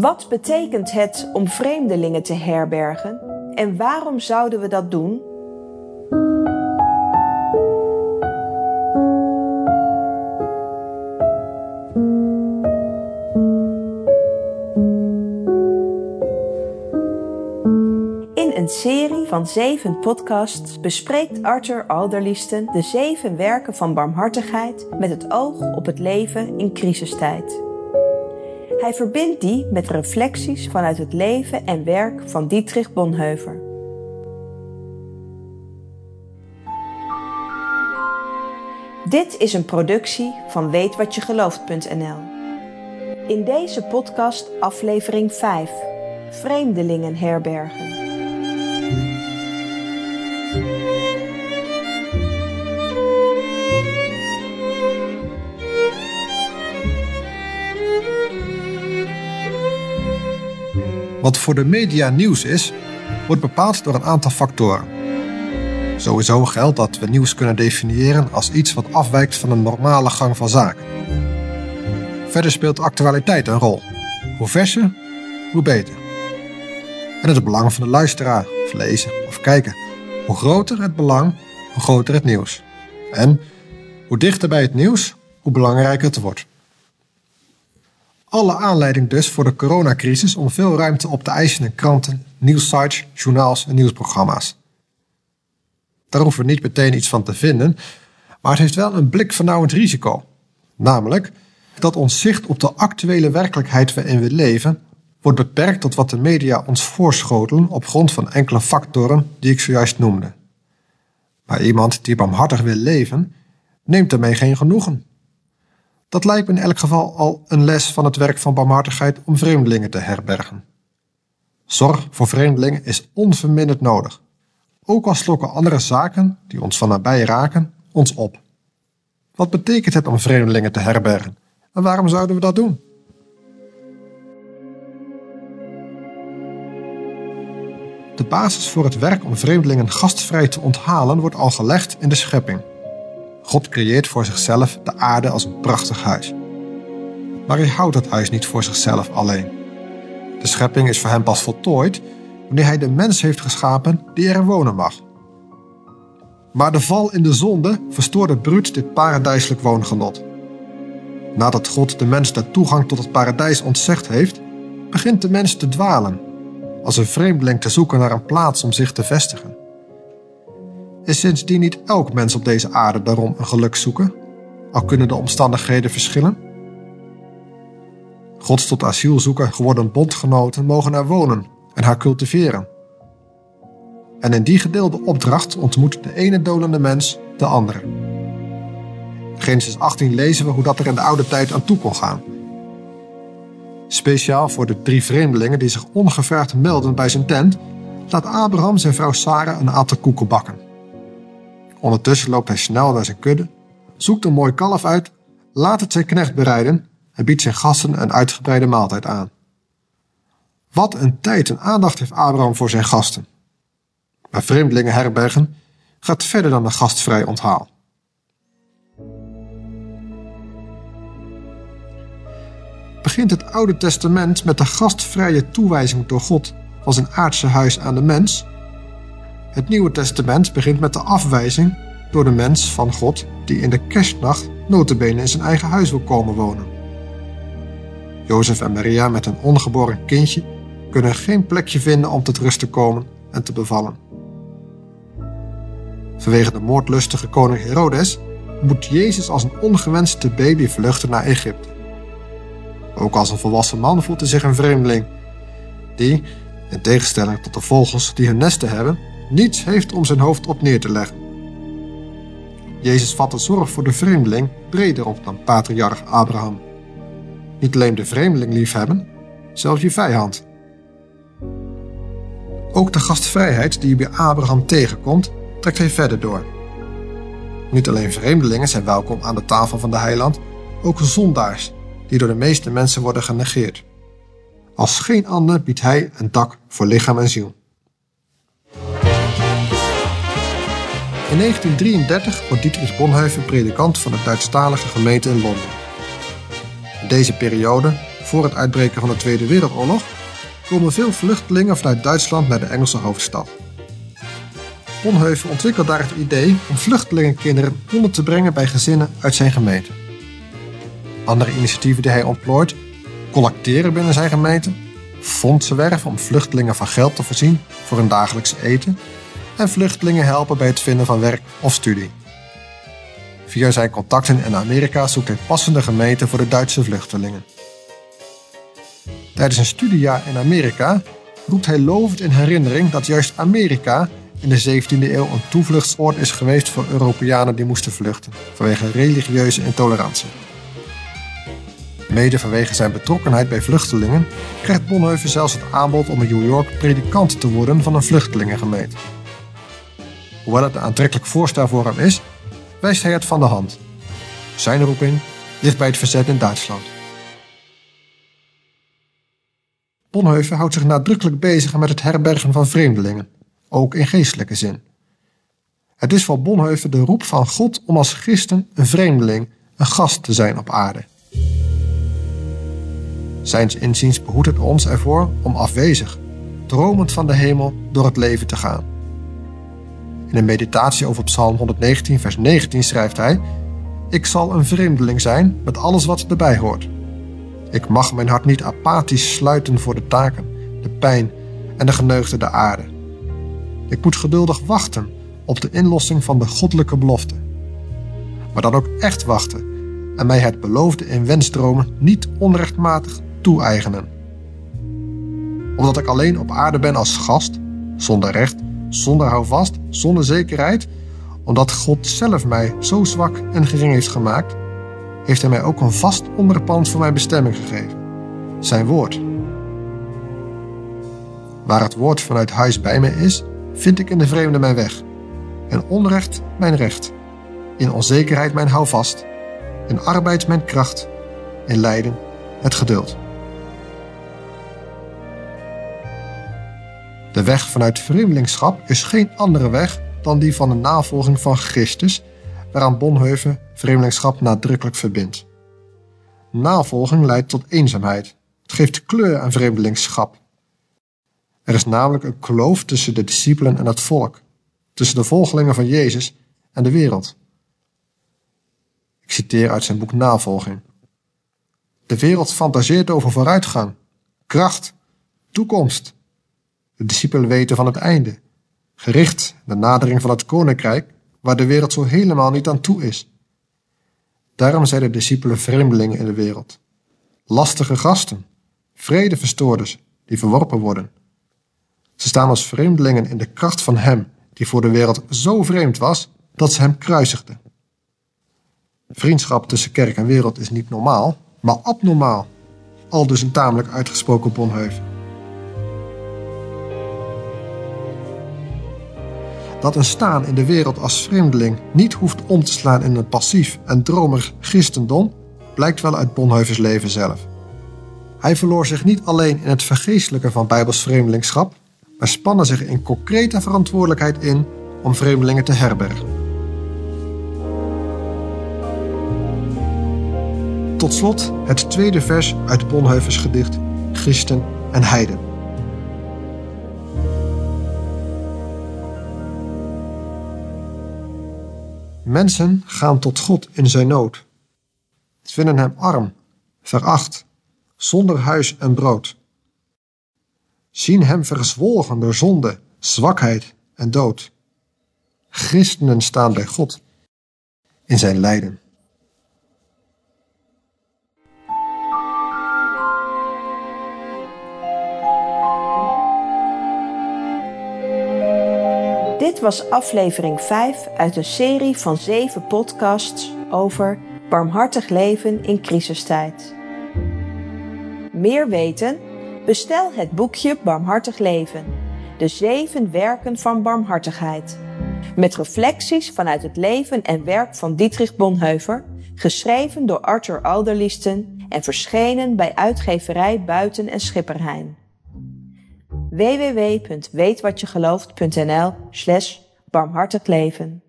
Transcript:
Wat betekent het om vreemdelingen te herbergen en waarom zouden we dat doen? In een serie van zeven podcasts bespreekt Arthur Alderliesten de zeven werken van barmhartigheid met het oog op het leven in crisistijd. Hij verbindt die met reflecties vanuit het leven en werk van Dietrich Bonhoeffer. Dit is een productie van weetwatjegelooft.nl. In deze podcast aflevering 5: Vreemdelingen Wat voor de media nieuws is, wordt bepaald door een aantal factoren. Sowieso geldt dat we nieuws kunnen definiëren als iets wat afwijkt van een normale gang van zaken. Verder speelt actualiteit een rol. Hoe verser, hoe beter. En het belang van de luisteraar, of lezen of kijken. Hoe groter het belang, hoe groter het nieuws. En hoe dichter bij het nieuws, hoe belangrijker het wordt. Alle aanleiding dus voor de coronacrisis om veel ruimte op te eisen in kranten, nieuwssites, journaals en nieuwsprogramma's. Daar hoeven we niet meteen iets van te vinden, maar het heeft wel een blik vernauwend risico. Namelijk dat ons zicht op de actuele werkelijkheid waarin we leven wordt beperkt tot wat de media ons voorschotelen op grond van enkele factoren die ik zojuist noemde. Maar iemand die barmhartig wil leven, neemt ermee geen genoegen. Dat lijkt me in elk geval al een les van het werk van barmhartigheid om vreemdelingen te herbergen. Zorg voor vreemdelingen is onverminderd nodig. Ook al slokken andere zaken, die ons van nabij raken, ons op. Wat betekent het om vreemdelingen te herbergen? En waarom zouden we dat doen? De basis voor het werk om vreemdelingen gastvrij te onthalen wordt al gelegd in de schepping. God creëert voor zichzelf de aarde als een prachtig huis. Maar hij houdt dat huis niet voor zichzelf alleen. De schepping is voor hem pas voltooid wanneer hij de mens heeft geschapen die erin wonen mag. Maar de val in de zonde verstoorde bruut dit paradijselijk woongenot. Nadat God de mens de toegang tot het paradijs ontzegd heeft, begint de mens te dwalen, als een vreemdeling te zoeken naar een plaats om zich te vestigen. Is sindsdien niet elk mens op deze aarde daarom een geluk zoeken, al kunnen de omstandigheden verschillen? Gods tot asielzoeker geworden bondgenoten mogen er wonen en haar cultiveren. En in die gedeelde opdracht ontmoet de ene dolende mens de andere. Genesis 18 lezen we hoe dat er in de oude tijd aan toe kon gaan. Speciaal voor de drie vreemdelingen die zich ongevraagd melden bij zijn tent, laat Abraham zijn vrouw Sarah een aantal koeken bakken. Ondertussen loopt hij snel naar zijn kudde, zoekt een mooi kalf uit, laat het zijn knecht bereiden en biedt zijn gasten een uitgebreide maaltijd aan. Wat een tijd en aandacht heeft Abraham voor zijn gasten. Maar vreemdelingen herbergen gaat verder dan een gastvrij onthaal. Begint het Oude Testament met de gastvrije toewijzing door God van zijn aardse huis aan de mens het Nieuwe Testament begint met de afwijzing door de mens van God die in de kerstnacht notabene in zijn eigen huis wil komen wonen. Jozef en Maria met een ongeboren kindje kunnen geen plekje vinden om tot rust te komen en te bevallen. Vanwege de moordlustige koning Herodes moet Jezus als een ongewenste baby vluchten naar Egypte. Ook als een volwassen man voelt hij zich een vreemdeling, die, in tegenstelling tot de vogels die hun nesten hebben, niets heeft om zijn hoofd op neer te leggen. Jezus vat de zorg voor de vreemdeling breder op dan patriarch Abraham. Niet alleen de vreemdeling liefhebben, zelfs je vijand. Ook de gastvrijheid die je bij Abraham tegenkomt, trekt hij verder door. Niet alleen vreemdelingen zijn welkom aan de tafel van de heiland, ook zondaars, die door de meeste mensen worden genegeerd. Als geen ander biedt hij een dak voor lichaam en ziel. In 1933 wordt Dietrich Bonhoeffer predikant van de Duitsstalige gemeente in Londen. In deze periode voor het uitbreken van de Tweede Wereldoorlog, komen veel vluchtelingen vanuit Duitsland naar de Engelse hoofdstad. Bonhoeffer ontwikkelt daar het idee om vluchtelingenkinderen onder te brengen bij gezinnen uit zijn gemeente. Andere initiatieven die hij ontplooit, collecteren binnen zijn gemeente, fondsen werven om vluchtelingen van geld te voorzien voor hun dagelijks eten en vluchtelingen helpen bij het vinden van werk of studie. Via zijn contacten in Amerika zoekt hij passende gemeenten voor de Duitse vluchtelingen. Tijdens een studiejaar in Amerika roept hij lovend in herinnering dat juist Amerika in de 17e eeuw een toevluchtsoord is geweest voor Europeanen die moesten vluchten vanwege religieuze intolerantie. Mede vanwege zijn betrokkenheid bij vluchtelingen krijgt Bonhoeffer zelfs het aanbod om in New York predikant te worden van een vluchtelingengemeente. Hoewel het een aantrekkelijk voorstel voor hem is, wijst hij het van de hand. Zijn roeping ligt bij het verzet in Duitsland. Bonhoeffer houdt zich nadrukkelijk bezig met het herbergen van vreemdelingen, ook in geestelijke zin. Het is voor Bonhoeffer de roep van God om als christen een vreemdeling, een gast te zijn op aarde. Zijns inziens behoedt het ons ervoor om afwezig, dromend van de hemel, door het leven te gaan. In een meditatie over Psalm 119, vers 19 schrijft hij: Ik zal een vreemdeling zijn met alles wat erbij hoort. Ik mag mijn hart niet apathisch sluiten voor de taken, de pijn en de geneugde der aarde. Ik moet geduldig wachten op de inlossing van de goddelijke belofte. Maar dan ook echt wachten en mij het beloofde in wensdromen niet onrechtmatig toe-eigenen. Omdat ik alleen op aarde ben als gast, zonder recht, zonder houvast, zonder zekerheid, omdat God zelf mij zo zwak en gering heeft gemaakt, heeft Hij mij ook een vast onderpand voor mijn bestemming gegeven: Zijn woord. Waar het woord vanuit huis bij mij is, vind ik in de vreemde mijn weg. In onrecht mijn recht. In onzekerheid mijn houvast. In arbeid mijn kracht. In lijden het geduld. De weg vanuit vreemdelingschap is geen andere weg dan die van de navolging van Christus, waaraan Bonhoeffer vreemdelingschap nadrukkelijk verbindt. Navolging leidt tot eenzaamheid. Het geeft kleur aan vreemdelingschap. Er is namelijk een kloof tussen de discipelen en het volk, tussen de volgelingen van Jezus en de wereld. Ik citeer uit zijn boek Navolging. De wereld fantaseert over vooruitgang, kracht, toekomst. De discipelen weten van het einde, gericht de nadering van het koninkrijk, waar de wereld zo helemaal niet aan toe is. Daarom zijn de discipelen vreemdelingen in de wereld, lastige gasten, vredeverstoorders die verworpen worden. Ze staan als vreemdelingen in de kracht van Hem die voor de wereld zo vreemd was dat ze Hem kruisigden. Vriendschap tussen kerk en wereld is niet normaal, maar abnormaal, al dus een tamelijk uitgesproken Bonheuven. Dat een staan in de wereld als vreemdeling niet hoeft om te slaan in een passief en dromerig christendom, blijkt wel uit Bonhoeffers leven zelf. Hij verloor zich niet alleen in het vergeestelijken van Bijbels vreemdelingschap, maar spannen zich in concrete verantwoordelijkheid in om vreemdelingen te herbergen. Tot slot het tweede vers uit Bonhoeffers gedicht Christen en Heiden. Mensen gaan tot God in zijn nood. Vinden hem arm, veracht, zonder huis en brood. Zien hem verzwolgen door zonde, zwakheid en dood. Christenen staan bij God in zijn lijden. Dit was aflevering 5 uit een serie van 7 podcasts over barmhartig leven in crisistijd. Meer weten? Bestel het boekje Barmhartig Leven. De zeven werken van barmhartigheid. Met reflecties vanuit het leven en werk van Dietrich Bonhoeffer, geschreven door Arthur Alderlisten en verschenen bij uitgeverij Buiten en Schipperheijn www.weetwatjegelooft.nl slash barmhartig leven.